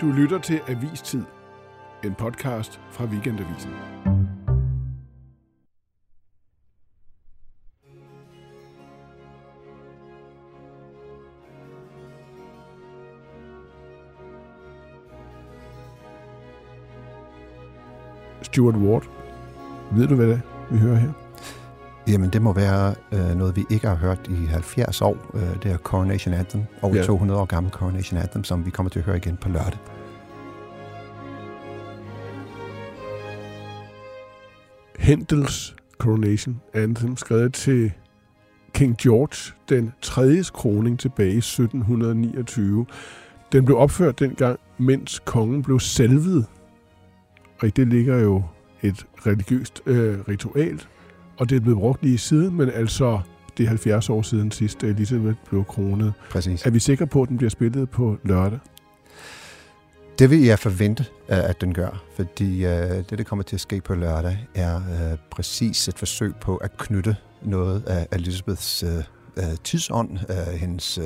Du lytter til Avistid, en podcast fra Weekendavisen. Stuart Ward, ved du, hvad det er, vi hører her? Jamen, det må være øh, noget, vi ikke har hørt i 70 år. Øh, det er Coronation Anthem, over Ja. 200 år gammel Coronation Anthem, som vi kommer til at høre igen på lørdag. Händels Coronation Anthem, skrevet til King George, den tredje kroning tilbage i 1729. Den blev opført dengang, mens kongen blev salvet. Og i det ligger jo et religiøst øh, ritual, og det er blevet brugt lige siden, men altså det er 70 år siden sidst, da Elisabeth blev kronet. Præcis. Er vi sikre på, at den bliver spillet på lørdag? Det vil jeg forvente, øh, at den gør, fordi øh, det, der kommer til at ske på lørdag, er øh, præcis et forsøg på at knytte noget af Elisabeths tidsånd, hendes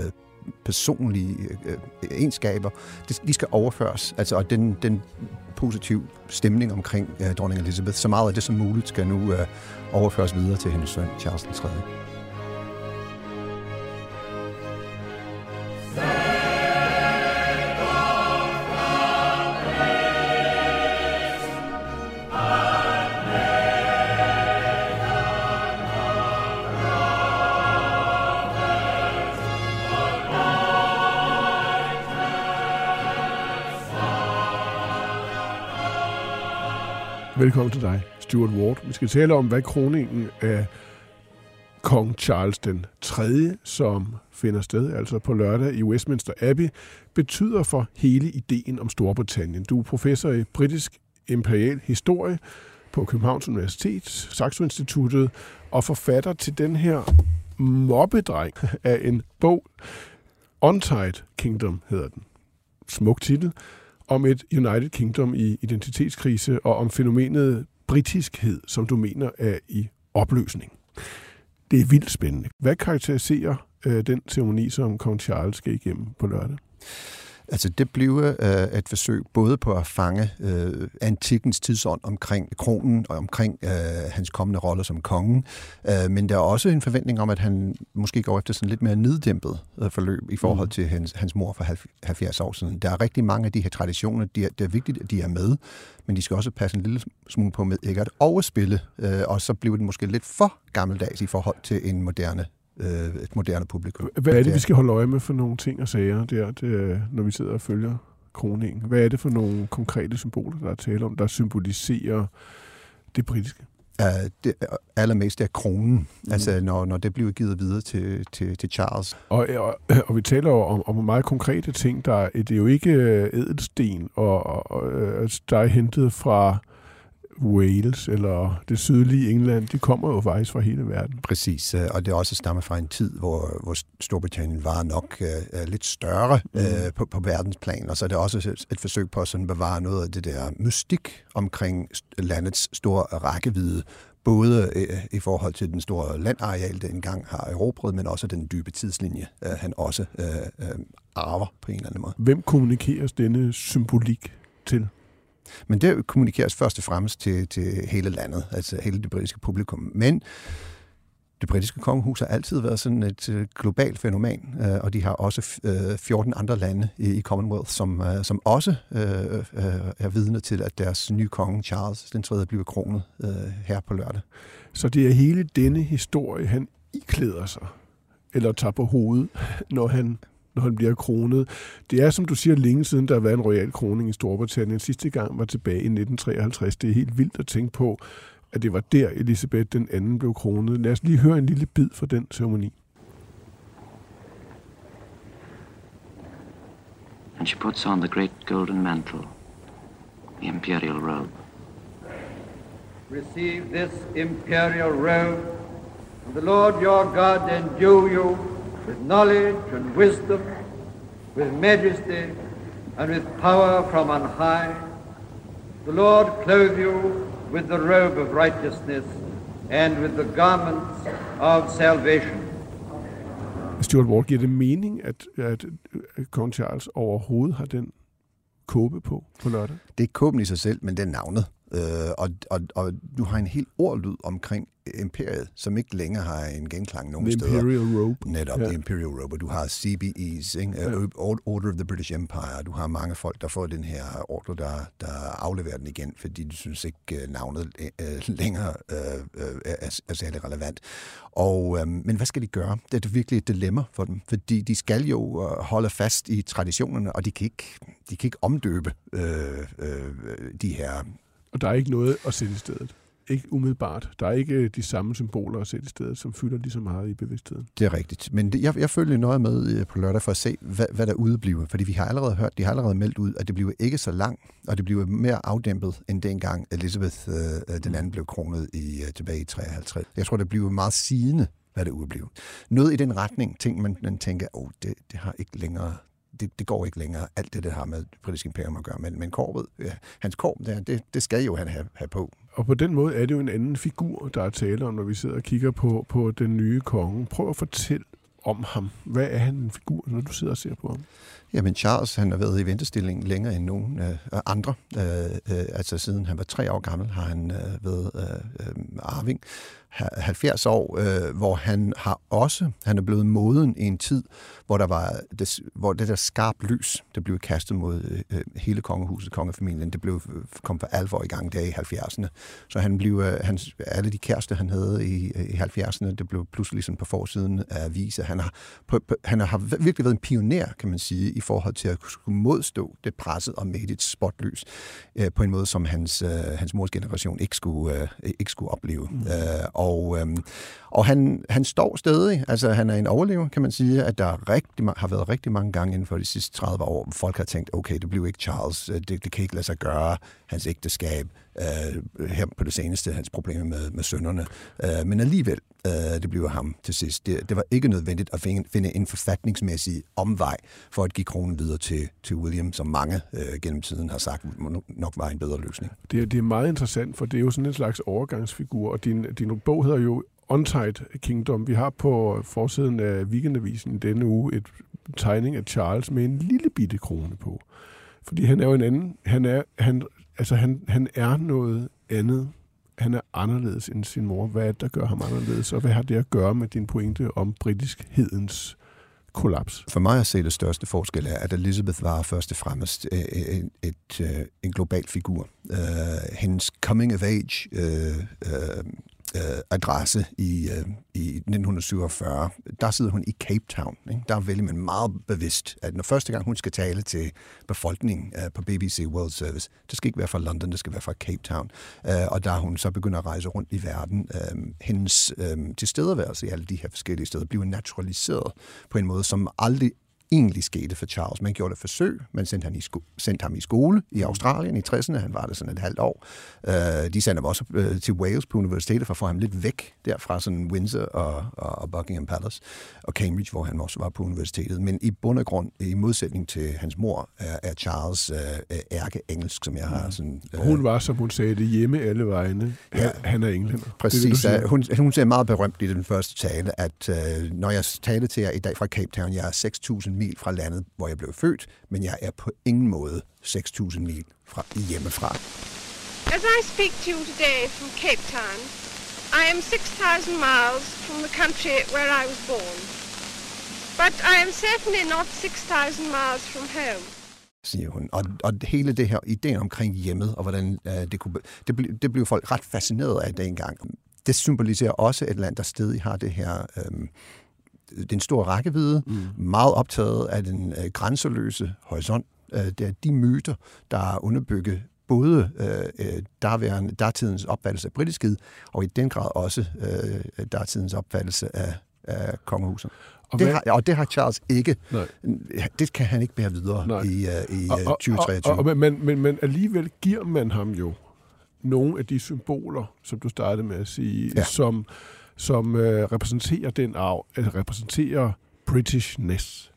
personlige øh, øh, egenskaber, det, de skal overføres. Altså, og den, den positive stemning omkring øh, dronning Elizabeth, så meget af det som muligt, skal nu øh, overføres videre til hendes søn Charles 3. Velkommen til dig, Stuart Ward. Vi skal tale om, hvad kroningen af kong Charles den 3., som finder sted altså på lørdag i Westminster Abbey, betyder for hele ideen om Storbritannien. Du er professor i britisk imperial historie på Københavns Universitet, Saxo Instituttet, og forfatter til den her mobbedreng af en bog, Untied Kingdom hedder den. Smuk titel om et United Kingdom i identitetskrise og om fænomenet britiskhed, som du mener er i opløsning. Det er vildt spændende. Hvad karakteriserer øh, den ceremoni, som kong Charles skal igennem på lørdag? Altså det bliver øh, et forsøg både på at fange øh, antikkens tidsånd omkring kronen og omkring øh, hans kommende rolle som konge, øh, men der er også en forventning om, at han måske går efter sådan lidt mere neddæmpet øh, forløb i forhold Mm. til hans, hans mor for 70 år siden. Der er rigtig mange af de her traditioner, de er, det er vigtigt, at de er med, men de skal også passe en lille smule på med ikke at overspille, øh, og så bliver det måske lidt for gammeldags i forhold til en moderne, øh, et moderne publikum. Hvad er det, vi skal holde øje med for nogle ting og sager, der, det, når vi sidder og følger kroningen? Hvad er det for nogle konkrete symboler, der er tale om, der symboliserer det britiske? Uh, det, allermest er kronen, mm. altså når, når det bliver givet videre til, til, til Charles. Og, og, og vi taler jo om, om meget konkrete ting. Der er, det er jo ikke øh, edelsten, og, og, og øh, der er hentet fra Wales eller det sydlige England. De kommer jo faktisk fra hele verden. Præcis, øh, og det også stammer fra en tid, hvor, hvor Storbritannien var nok uh, lidt større Mm. uh, på, på verdensplan, og så er det også et, forsøg på at sådan bevare noget af det der mystik omkring landets store rækkevidde, både uh, i forhold til den store landareal, det engang har erobret, men også den dybe tidslinje, uh, han også uh, uh, arver på en eller anden måde. Hvem kommunikeres denne symbolik til? Men det kommunikeres først og fremmest til, til hele landet, altså hele det britiske publikum. Men det britiske kongehus har altid været sådan et øh, globalt fænomen, øh, og de har også øh, 14 andre lande i, i Commonwealth, som, øh, som også øh, øh, er vidne til, at deres nye konge, Charles den 3. bliver kronet øh, her på lørdag. Så det er hele denne historie, han iklæder sig, eller tager på hovedet, når han, når han bliver kronet. Det er, som du siger, længe siden, der har været en royal kroning i Storbritannien. Sidste gang var tilbage i 1953. Det er helt vildt at tænke på. at det var der, Elisabeth den anden blev kronet. Lad os lige høre en lille bid fra den ceremoni. And she puts on the great golden mantle, the imperial robe. Receive this imperial robe, and the Lord your God endue you with knowledge and wisdom, with majesty and with power from on high. The Lord clothe you with the robe of righteousness and with the garments of salvation. Stuart Ward, giver det mening, at, at kong Charles overhovedet har den kåbe på på lørdag? Det er ikke kåben i sig selv, men det er navnet. Øh, og, og, og du har en helt ordlyd omkring imperiet, som ikke længere har en genklang nogen The steder. Imperial Robe. Netop, Ja. The Imperial Robe. Du har CBEs, ikke? Uh, Order of the British Empire. Du har mange folk, der får den her ordre, der, der afleverer den igen, fordi de synes ikke, uh, navnet uh, længere uh, er, er særlig relevant. Og, uh, men hvad skal de gøre? Det er virkelig et dilemma for dem, fordi de skal jo holde fast i traditionerne, og de kan ikke, de kan ikke omdøbe uh, uh, de her Og der er ikke noget at sætte i stedet. Ikke umiddelbart. Der er ikke de samme symboler at sætte i stedet, som fylder lige så meget i bevidstheden. Det er rigtigt. Men det, jeg, jeg følger nøje med øh, på lørdag for at se, hvad, hvad der udebliver. Fordi vi har allerede hørt, de har allerede meldt ud, at det bliver ikke så lang, og det bliver mere afdæmpet, end dengang Elizabeth øh, øh, den anden blev kronet i, øh, tilbage i 53. Jeg tror, det bliver meget sigende, hvad det udebliver. Noget i den retning, ting man, man tænker, åh, oh, det, det har ikke længere det, det går ikke længere, alt det, det har med det britiske imperium at gøre. Men, men korvet, ja, hans korv, det, det, det skal jo han have, have på. Og på den måde er det jo en anden figur, der er tale om, når vi sidder og kigger på, på den nye konge. Prøv at fortælle om ham. Hvad er han en figur, når du sidder og ser på ham? Jamen Charles, han har været i ventestilling længere end nogen øh, øh, andre. Øh, øh, altså siden han var tre år gammel, har han øh, været øh, øh, arving. 70 år, øh, hvor han har også, han er blevet moden i en tid, hvor der var det, hvor det der skarp lys, det blev kastet mod øh, øh, hele kongehuset, kongefamilien, det blev øh, kom for alvor i gang der i 70'erne. Så han blev, øh, hans, alle de kærester, han havde i, i 70'erne, det blev pludselig sådan på forsiden af aviser. Han har, på, på, han har virkelig været en pioner, kan man sige, i forhold til at skulle modstå det presset og med et spotlys øh, på en måde, som hans, øh, hans mors generation ikke skulle, øh, ikke skulle opleve. Mm. Øh, og øh, og han, han står stadig, altså han er en overlever, kan man sige, at der rigtig, har været rigtig mange gange inden for de sidste 30 år, hvor folk har tænkt, okay, det blev ikke Charles, det, det kan ikke lade sig gøre, hans ægteskab, øh, her på det seneste, hans problemer med, med sønderne, øh, men alligevel, øh, det bliver ham til sidst. Det, det var ikke nødvendigt at finde, finde en forfatningsmæssig omvej for at give kronen videre til, til William, som mange øh, gennem tiden har sagt, nok var en bedre løsning. Det, det er meget interessant, for det er jo sådan en slags overgangsfigur, og din, din bog hedder jo Untied Kingdom. Vi har på forsiden af Weekendavisen denne uge et tegning af Charles med en lille bitte krone på. Fordi han er jo en anden. Han er, han, altså han, han er noget andet. Han er anderledes end sin mor. Hvad er det, der gør ham anderledes? Og hvad har det at gøre med din pointe om britiskhedens kollaps? For mig at se det største forskel er, at Elizabeth var først og fremmest øh, øh, et, et, et, en global figur. Uh, hendes coming of age uh, uh, øh, adresse i, øh, i 1947, der sidder hun i Cape Town. Ikke? Der vælger man meget bevidst, at når første gang hun skal tale til befolkningen øh, på BBC World Service, det skal ikke være fra London, det skal være fra Cape Town. Øh, og der hun så begynder at rejse rundt i verden, øh, hendes øh, tilstedeværelse i alle de her forskellige steder bliver naturaliseret på en måde, som aldrig egentlig skete for Charles. Man gjorde det forsøg, man sendte, han i sko- sendte ham i skole i Australien i 60'erne, han var der sådan et halvt år. Uh, de sendte ham også uh, til Wales på universitetet for at få ham lidt væk derfra, sådan Windsor og, og, og Buckingham Palace og Cambridge, hvor han også var på universitetet. Men i bund og grund, i modsætning til hans mor, er, er Charles uh, ærke-engelsk, som jeg har sådan... Uh, hun var, som hun sagde, det hjemme alle vegne. Ja, han er englænder. Præcis. Det, det, hun, hun ser meget berømt i den første tale, at uh, når jeg talte til jer i dag fra Cape Town, jeg er 6.000 mil fra landet, hvor jeg blev født, men jeg er på ingen måde 6.000 mil fra hjemmefra. As I speak to you today from Cape Town, I am 6,000 miles from the country where I was born. But I am certainly not 6,000 miles from home siger hun. Og, og hele det her ideen omkring hjemmet, og hvordan uh, det kunne... Det, ble, det blev folk ret fascineret af dengang. Det symboliserer også et land, der stadig har det her... Um, den store rækkevidde, mm. meget optaget af den øh, grænseløse horisont. Øh, det er de myter, der er underbygget både øh, øh derværende, dertidens opfattelse af britiskhed, og i den grad også øh, dertidens opfattelse af, af kongehuset. Og, det har, og det har Charles ikke. Nej. Det kan han ikke bære videre Nej. i, uh, i uh, 2023. Og, og, og, men, men, men alligevel giver man ham jo nogle af de symboler, som du startede med at sige, ja. som, som øh, repræsenterer den arv, altså repræsenterer Britishness.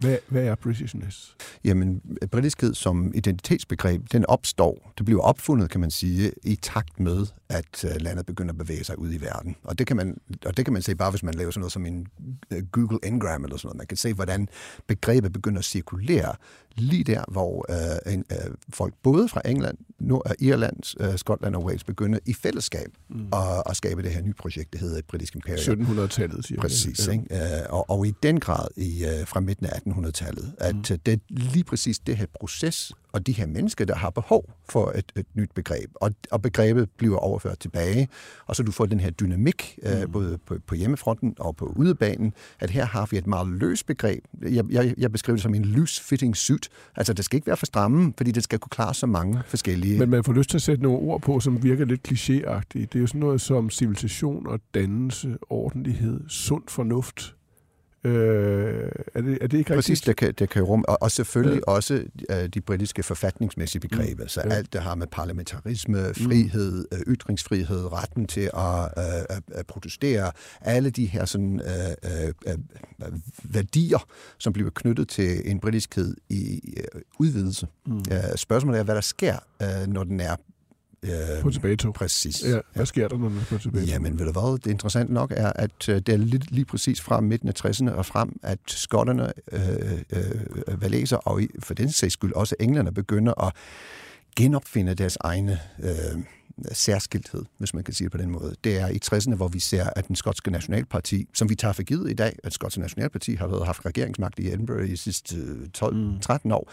Hvad, hvad er Britishness? Jamen, britiskhed som identitetsbegreb, den opstår, det bliver opfundet, kan man sige, i takt med, at øh, landet begynder at bevæge sig ud i verden. Og det kan man, og det kan man se bare, hvis man laver sådan noget som en øh, Google Ngram eller sådan noget. Man kan se, hvordan begrebet begynder at cirkulere lige der, hvor øh, en, øh, folk både fra England, Nord- Irland, øh, Skotland og Wales begynder i fællesskab mm. at, at skabe det her nye projekt, der hedder et britisk imperium. 1700-tallet, siger Præcis. Ja. Ikke? Øh, og, og i den grad i, øh, fra midten af 1800-tallet, at mm. det er lige præcis det her proces og de her mennesker, der har behov for et, et nyt begreb. Og, og begrebet bliver overført tilbage, og så du får den her dynamik, øh, mm. både på, på hjemmefronten og på udebanen, at her har vi et meget løst begreb. Jeg, jeg, jeg beskriver det som en loose-fitting suit. Altså, det skal ikke være for stramme, fordi det skal kunne klare så mange forskellige... Men man får lyst til at sætte nogle ord på, som virker lidt klichéagtige. Det er jo sådan noget som civilisation og dannelse, ordentlighed, sund fornuft Øh, er, det, er det ikke Præcis, det kan, det kan rum, og, og selvfølgelig ja. også uh, de britiske forfatningsmæssige begreber, mm. så ja. alt det har med parlamentarisme, mm. frihed, mm. ytringsfrihed, retten til at, uh, at protestere, alle de her sådan, uh, uh, værdier, som bliver knyttet til en britiskhed i uh, udvidelse. Mm. Uh, spørgsmålet er, hvad der sker, uh, når den er Øh, på tilbagetog. Præcis. Ja, hvad sker der, når man er på tilbagetog? Jamen, ved du hvad, det interessante nok er, at øh, det er lige, lige præcis fra midten af 60'erne og frem, at skotterne, øh, øh, valeser og for den sags skyld også englænder begynder at genopfinde deres egne øh, særskilthed, hvis man kan sige det på den måde. Det er i 60'erne, hvor vi ser, at den skotske nationalparti, som vi tager for givet i dag, at skotske nationalparti har været, haft regeringsmagt i Edinburgh i de sidste 12-13 mm. år,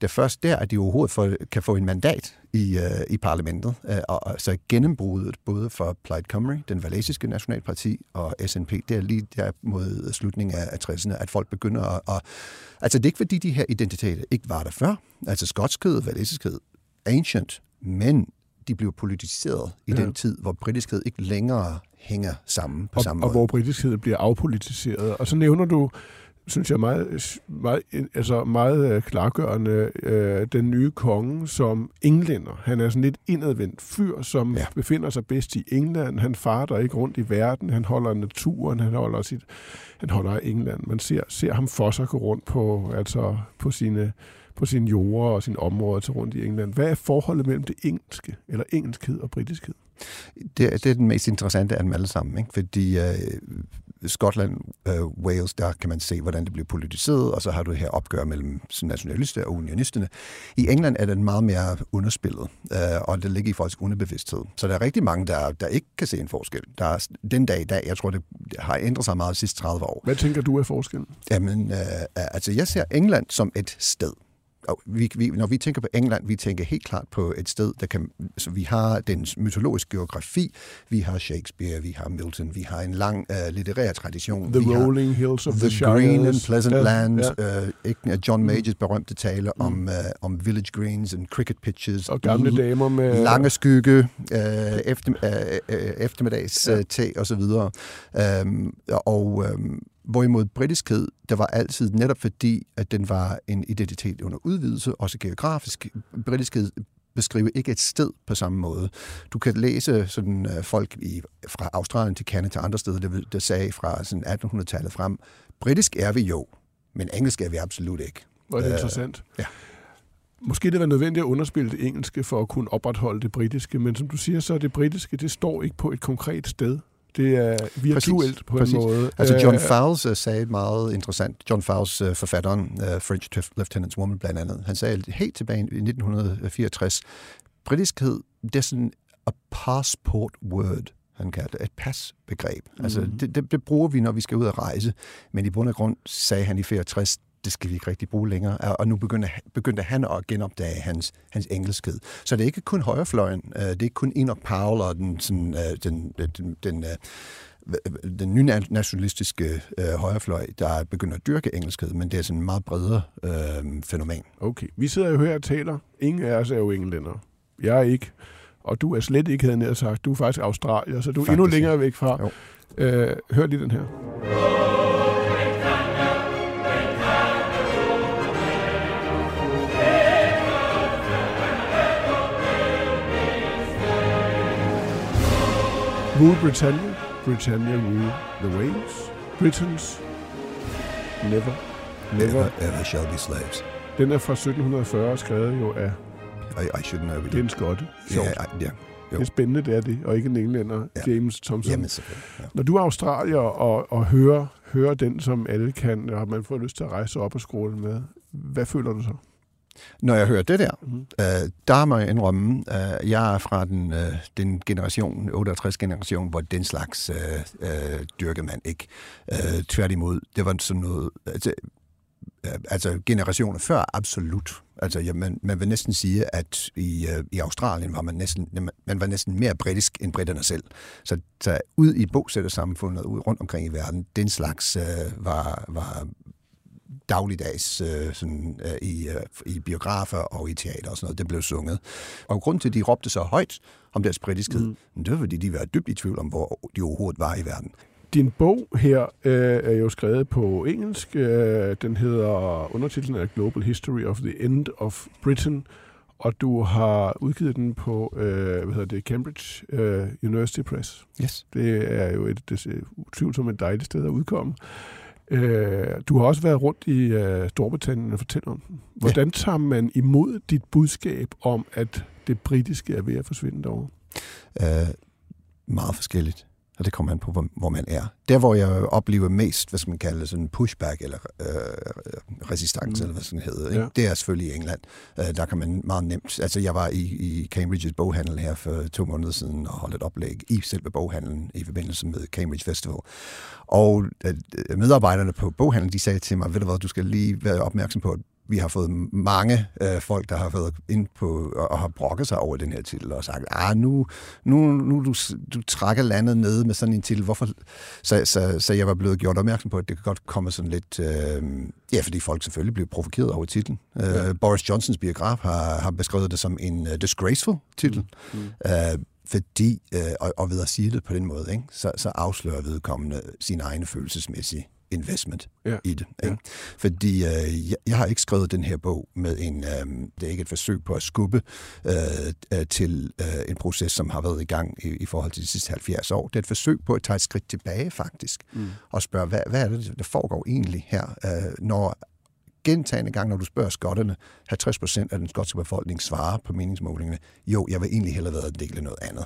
det er først der, at de overhovedet får, kan få en mandat i, uh, i parlamentet. Uh, og, så gennembruddet både for Plaid Cymru, den valesiske nationalparti, og SNP, det er lige der mod slutningen af, af 60'erne, at folk begynder at, at... Altså, det er ikke fordi, de her identiteter ikke var der før. Altså, skotskhed, valesiskhed, ancient, men de blev politiseret i ja. den tid, hvor britiskhed ikke længere hænger sammen på og, samme og måde. Og hvor britiskhed bliver afpolitiseret. Og så nævner du synes jeg, meget, meget, altså meget øh, klargørende, øh, den nye konge som englænder. Han er sådan lidt indadvendt fyr, som ja. befinder sig bedst i England. Han farter ikke rundt i verden. Han holder naturen. Han holder, sit, han holder af England. Man ser, ser ham for sig gå rundt på, altså på sine på sine jorder og sine områder til rundt i England. Hvad er forholdet mellem det engelske, eller engelskhed og britiskhed? Det, det er den mest interessante af dem alle sammen, ikke? fordi øh, Skotland, øh, Wales, der kan man se, hvordan det bliver politiseret, og så har du her opgør mellem nationalister og unionisterne. I England er den meget mere underspillet, øh, og det ligger i folks underbevidsthed. Så der er rigtig mange, der, der ikke kan se en forskel. Der er den dag i dag, jeg tror, det har ændret sig meget de sidste 30 år. Hvad tænker du er forskellen? Jamen, øh, altså jeg ser England som et sted og vi, vi, når vi tænker på England, vi tænker helt klart på et sted, der kan... Så vi har den mytologiske geografi, vi har Shakespeare, vi har Milton, vi har en lang uh, litterær tradition. The vi Rolling Hills of the, the Green and Pleasant yeah, Land, yeah. Uh, John. Majors berømte tale mm. om, uh, om village greens and cricket pitches. Og gamle damer med... Lange skygge, uh, efter, uh, uh, eftermiddags uh, te og så videre. Um, og um, Hvorimod britiskhed, der var altid netop fordi, at den var en identitet under udvidelse, også geografisk. Britiskhed beskriver ikke et sted på samme måde. Du kan læse sådan, uh, folk i, fra Australien til Canada til andre steder, der, der sagde fra sådan 1800-tallet frem, britisk er vi jo, men engelsk er vi absolut ikke. Hvor er det uh, interessant. Ja. Måske det var nødvendigt at underspille det engelske for at kunne opretholde det britiske, men som du siger, så er det britiske, det står ikke på et konkret sted. Det er virtuelt præcis, på præcis. en måde. Altså John Fowles uh, sagde meget interessant. John Fowles, uh, forfatteren, uh, French Lieutenant's Woman blandt andet, han sagde helt tilbage i 1964, britiskhed, det er sådan a passport word han kaldte et pasbegreb. Mm. Altså, det, det, det bruger vi, når vi skal ud og rejse. Men i bund og grund sagde han i 64, det skal vi ikke rigtig bruge længere. Og nu begyndte, begyndte han at genopdage hans, hans engelskhed. Så det er ikke kun højrefløjen, øh, det er ikke kun Enoch Powell og den, sådan, øh, den, den, den, øh, den nye nationalistiske øh, højrefløj, der begynder at dyrke engelskhed, men det er sådan en meget bredere øh, fænomen. Okay, vi sidder jo her og taler. Ingen af os er jo englænder. jeg er ikke, og du er slet ikke, havde jeg sagt, du er faktisk Australier, så du er Faktisk, endnu længere væk fra. Jo. Øh, hør lige den her. Rule Britannia, Britannia rule the waves. Britons never, never. ever shall be slaves. Den er fra 1740, skrevet jo af I, I should know it. det er en skotte. Ja, ja, Det er spændende, det er det, og ikke en englænder, Ja. James Thompson. Jamen. Ja. Når du er australier og, og hører, hører den, som alle kan, og man får lyst til at rejse op og skråle med, hvad føler du så? Når jeg hører det der, Mhm. øh, der må jeg indrømme, øh, jeg er fra den, øh, den generation, 68-generation, hvor den slags øh, øh, dyrkede man ikke. Øh, tværtimod, det var sådan noget... Altså, øh, altså generationer før, absolut. Altså, ja, man, man vil næsten sige, at i, øh, i Australien var man næsten, man var næsten mere britisk end britterne selv. Så, så ud i bosættersamfundet, ud rundt omkring i verden, den slags øh, var, var dagligdags øh, sådan, øh, i, øh, i biografer og i teater og sådan noget. Det blev sunget. Og grund til, at de råbte så højt om deres britiskhed, mm. det var, fordi de var dybt i tvivl om, hvor de overhovedet var i verden. Din bog her øh, er jo skrevet på engelsk. Øh, den hedder, undertitlen er Global History of the End of Britain, og du har udgivet den på øh, hvad hedder det, Cambridge øh, University Press. Yes. Det er jo et, det utvivlsomt et dejligt sted at udkomme. Øh, du har også været rundt i øh, Storbritannien og fortælle om den. Hvordan tager man imod dit budskab om, at det britiske er ved at forsvinde derovre? Øh, meget forskelligt. Og det kommer an på, hvor, hvor man er. Der, hvor jeg oplever mest, hvad skal man kalde sådan pushback eller øh, resistance, mm. eller hvad sådan hedder, ikke? Ja. det er selvfølgelig i England. Øh, der kan man meget nemt... Altså, jeg var i, i Cambridges boghandel her for to måneder siden og holdt et oplæg i selve boghandlen i forbindelse med Cambridge Festival. Og øh, medarbejderne på boghandlen, de sagde til mig, ved du hvad, du skal lige være opmærksom på, at vi har fået mange øh, folk, der har været ind på og, og har brokket sig over den her titel og sagt, ah, nu, nu, nu du, du trækker landet ned med sådan en titel. Hvorfor? Så, så, så jeg var blevet gjort opmærksom på, at det kan godt komme sådan lidt... Øh, ja, fordi folk selvfølgelig blev provokeret over titlen. Ja. Øh, Boris Johnsons biograf har, har beskrevet det som en uh, disgraceful titel. Mm. Mm. Øh, fordi, øh, og, og ved at sige det på den måde, ikke, så, så afslører vedkommende sin egen følelsesmæssige investment Ja. i det. Ja. Ikke? Fordi øh, jeg, jeg har ikke skrevet den her bog med en, øh, det er ikke et forsøg på at skubbe øh, øh, til øh, en proces, som har været i gang i, i forhold til de sidste 70 år. Det er et forsøg på at tage et skridt tilbage faktisk, mm. og spørge, hvad, hvad er det, der foregår egentlig her, øh, når gentagende gange, når du spørger skotterne, 50 procent af den skotske befolkning svarer på meningsmålingerne, jo, jeg vil egentlig hellere været en del af noget andet.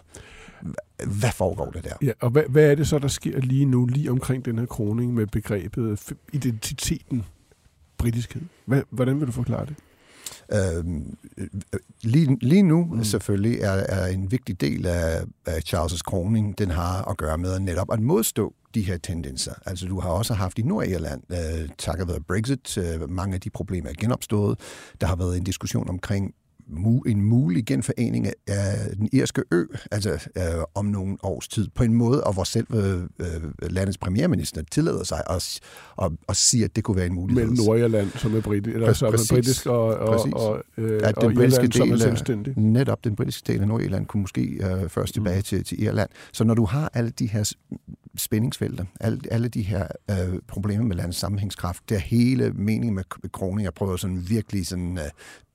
Hva- Hvad foregår der der? Ja, og hvad, hvad er det så, der sker lige nu, lige omkring den her kroning med begrebet f- identiteten britiskhed? Hvad, hvordan vil du forklare det? Øhm, øh, lige, lige nu mm. selvfølgelig er, er en vigtig del af, af Charles' kroning, den har at gøre med netop at modstå de her tendenser. Altså du har også haft i Nordirland, øh, takket være Brexit, øh, mange af de problemer er genopstået. Der har været en diskussion omkring en mulig genforening af den irske ø, altså øh, om nogle års tid, på en måde, og hvor selv øh, øh, landets premierminister tillader sig at, at, at sige, at det kunne være en mulighed. Mellem Nordirland, som er, briti- eller, Præ- som er præcis. britisk, og, og, Præcis. og, øh, at og den britiske Irland, som er del selvstændig. netop den britiske del af Nordirland kunne måske øh, først tilbage mm. til, til Irland. Så når du har alle de her spændingsfelter, alle, alle de her øh, problemer med landets sammenhængskraft, det er hele meningen med, med kroning, jeg prøver sådan virkelig sådan, øh,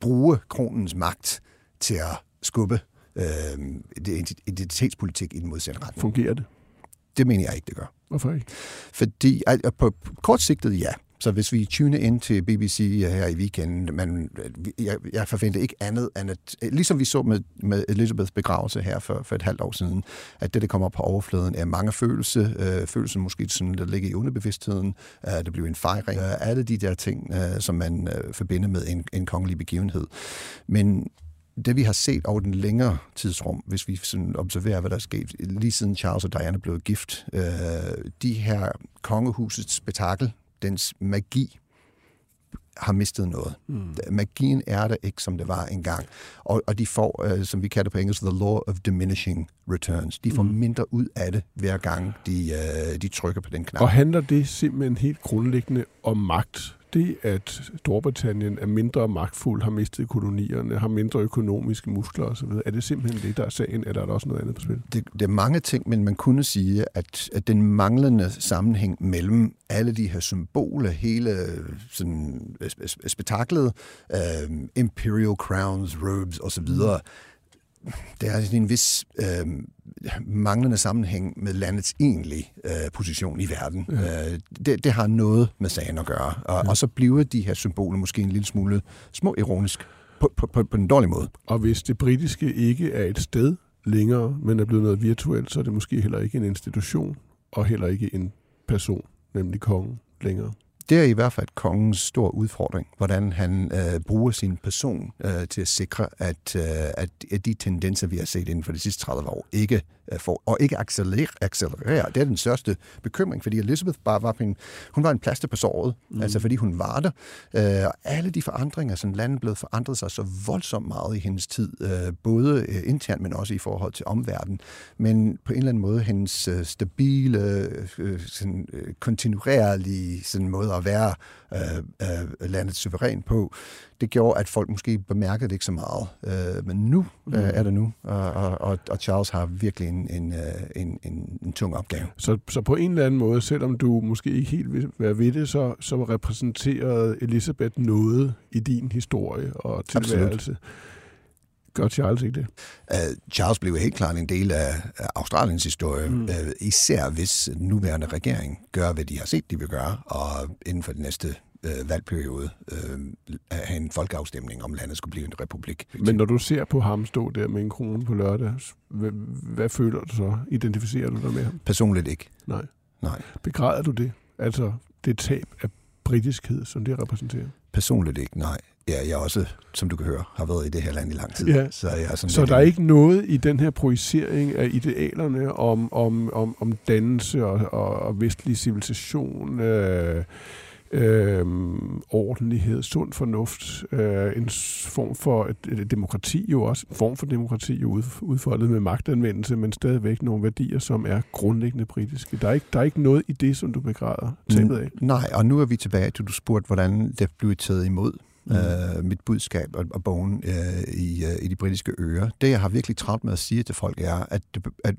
bruge kronens magt til at skubbe øh, identitetspolitik i den modsatte retning. Fungerer det? Det mener jeg ikke, det gør. Hvorfor ikke? Fordi på kort sigtet, ja. Så hvis vi tuner ind til BBC her i weekenden, men jeg, jeg forventer ikke andet end at, ligesom vi så med, med Elizabeths begravelse her for, for et halvt år siden, at det, der kommer op på overfladen, er mange følelser, øh, følelser måske sådan, der ligger i underbevidstheden, øh, der bliver en fejring, øh, alle de der ting, øh, som man øh, forbinder med en, en kongelig begivenhed. Men det vi har set over den længere tidsrum, hvis vi sådan observerer, hvad der er sket, lige siden Charles og Diana blev gift, øh, de her kongehusets spektakel, dens magi, har mistet noget. Mm. Magien er der ikke, som det var engang. Og, og de får, øh, som vi kalder på engelsk, the law of diminishing returns. De får mm. mindre ud af det, hver gang de, øh, de trykker på den knap. Og handler det simpelthen helt grundlæggende om magt? Det, at Storbritannien er mindre magtfuld, har mistet kolonierne, har mindre økonomiske muskler osv., er det simpelthen det, der er sagen, eller er der også noget andet på spil? Det, det er mange ting, men man kunne sige, at, at den manglende sammenhæng mellem alle de her symboler, hele sådan, spektaklet, uh, imperial crowns, robes osv., der er en vis øh, manglende sammenhæng med landets egentlige øh, position i verden. Ja. Øh, det, det har noget med sagen at gøre. Og, ja. og så bliver de her symboler måske en lille smule små ironisk på, på, på, på en dårlig måde. Og hvis det britiske ikke er et sted længere, men er blevet noget virtuelt, så er det måske heller ikke en institution, og heller ikke en person, nemlig kongen, længere det er i hvert fald kongens stor udfordring, hvordan han øh, bruger sin person øh, til at sikre, at, øh, at, at de tendenser, vi har set inden for de sidste 30 år, ikke øh, får, og ikke accelererer. Det er den største bekymring, fordi Elizabeth bare var en, hun var en plaster på såret, mm. altså fordi hun var der. Øh, og alle de forandringer, som landet blev forandret sig så voldsomt meget i hendes tid, øh, både øh, internt, men også i forhold til omverdenen. Men på en eller anden måde, hendes øh, stabile, øh, sådan, øh, kontinuerlige sådan måde at være øh, øh, landet suveræn på, det gjorde, at folk måske bemærkede det ikke så meget. Øh, men nu mm. øh, er det nu, og, og, og Charles har virkelig en, en, øh, en, en, en tung opgave. Så, så på en eller anden måde, selvom du måske ikke helt vil være ved det, så, så repræsenterede Elisabeth noget i din historie og tilværelse. Absolut. Gør Charles ikke det? Uh, Charles blev helt klart en del af, Australiens historie, mm. uh, især hvis nuværende regering gør, hvad de har set, de vil gøre, og inden for den næste uh, valgperiode uh, have en folkeafstemning, om landet skulle blive en republik. Men når du ser på ham stå der med en krone på lørdag, hvad, hvad føler du så? Identificerer du dig med ham? Personligt ikke. Nej. Nej. Begræder du det? Altså det tab af britiskhed, som det repræsenterer? Personligt ikke, nej. Ja, jeg også, som du kan høre, har været i det her land i lang tid. Ja. Så, jeg er sådan så der er ikke noget i den her projicering af idealerne om, om, om, om dannelse og, og, og vestlig civilisation, øh, øh, ordentlighed, sund fornuft, øh, en form for et, et demokrati jo også, en form for demokrati jo udfoldet med magtanvendelse, men stadigvæk nogle værdier, som er grundlæggende britiske. Der er ikke, der er ikke noget i det, som du begræder tabet af. Nej, og nu er vi tilbage til, du spurgte, hvordan det blev taget imod mm. øh, mit budskab og, og bogen øh, i, øh, i de britiske øer. Det, jeg har virkelig travlt med at sige til folk, er, at, at,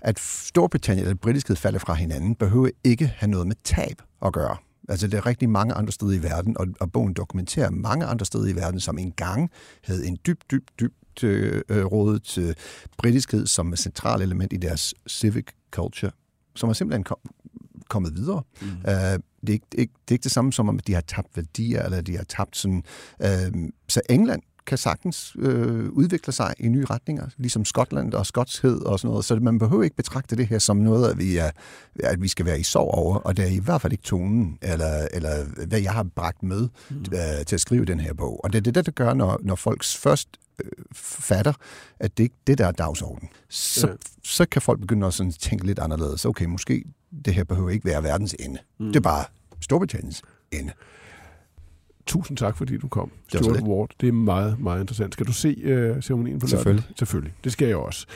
at Storbritannien eller britisket falder fra hinanden, behøver ikke have noget med tab at gøre. Altså, det er rigtig mange andre steder i verden, og, og bogen dokumenterer mange andre steder i verden, som engang havde en dyb, dyb, dyb øh, øh, rådet til britiskhed som et centralt element i deres civic culture, som er simpelthen kom, kommet videre. Mm. Uh, det, er ikke, det, ikke, det er ikke det samme som, om de har tabt værdier, eller de har tabt sådan... Uh, så England kan sagtens øh, udvikle sig i nye retninger, ligesom Skotland og skotskhed og sådan noget. Så man behøver ikke betragte det her som noget, at vi, er, at vi skal være i sorg over, og det er i hvert fald ikke tonen, eller, eller hvad jeg har bragt med mm. øh, til at skrive den her bog. Og det er det, der gør, når, når folk først øh, fatter, at det ikke det, der er dagsordenen. Så, ja. så kan folk begynde at sådan tænke lidt anderledes. Okay, måske det her behøver ikke være verdens ende. Mm. Det er bare Storbritanniens ende. Tusind tak, fordi du kom, Stuart det Ward. Det er meget, meget interessant. Skal du se uh, ceremonien på lørdag? Selvfølgelig. Selvfølgelig. Det skal jeg også.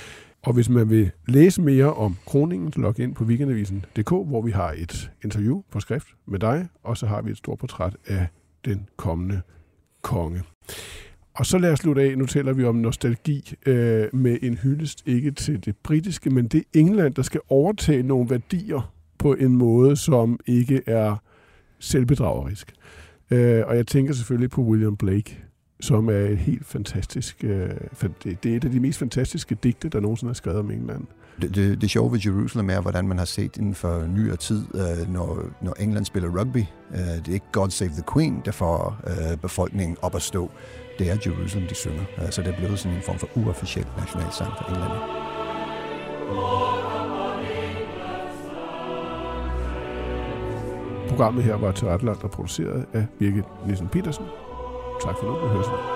Og hvis man vil læse mere om kroningen, så log ind på weekendavisen.dk, hvor vi har et interview på skrift med dig, og så har vi et stort portræt af den kommende konge. Og så lad os slutte af. Nu taler vi om nostalgi øh, med en hyldest, ikke til det britiske, men det er England, der skal overtage nogle værdier på en måde, som ikke er selvbedragerisk. Øh, og jeg tænker selvfølgelig på William Blake, som er et helt fantastisk... Øh, det er et af de mest fantastiske digte, der nogensinde er skrevet om England. Det, det, det sjove ved Jerusalem er, hvordan man har set inden for nyere tid, øh, når, når England spiller rugby. Øh, det er ikke God Save the Queen, der får øh, befolkningen op at stå. Det er Jerusalem, de synger. Øh, så det er blevet sådan en form for uofficiel nationalsang for England. Programmet her var tilrettelagt og produceret af Birgit Nielsen Petersen. Tak for nu, vi høres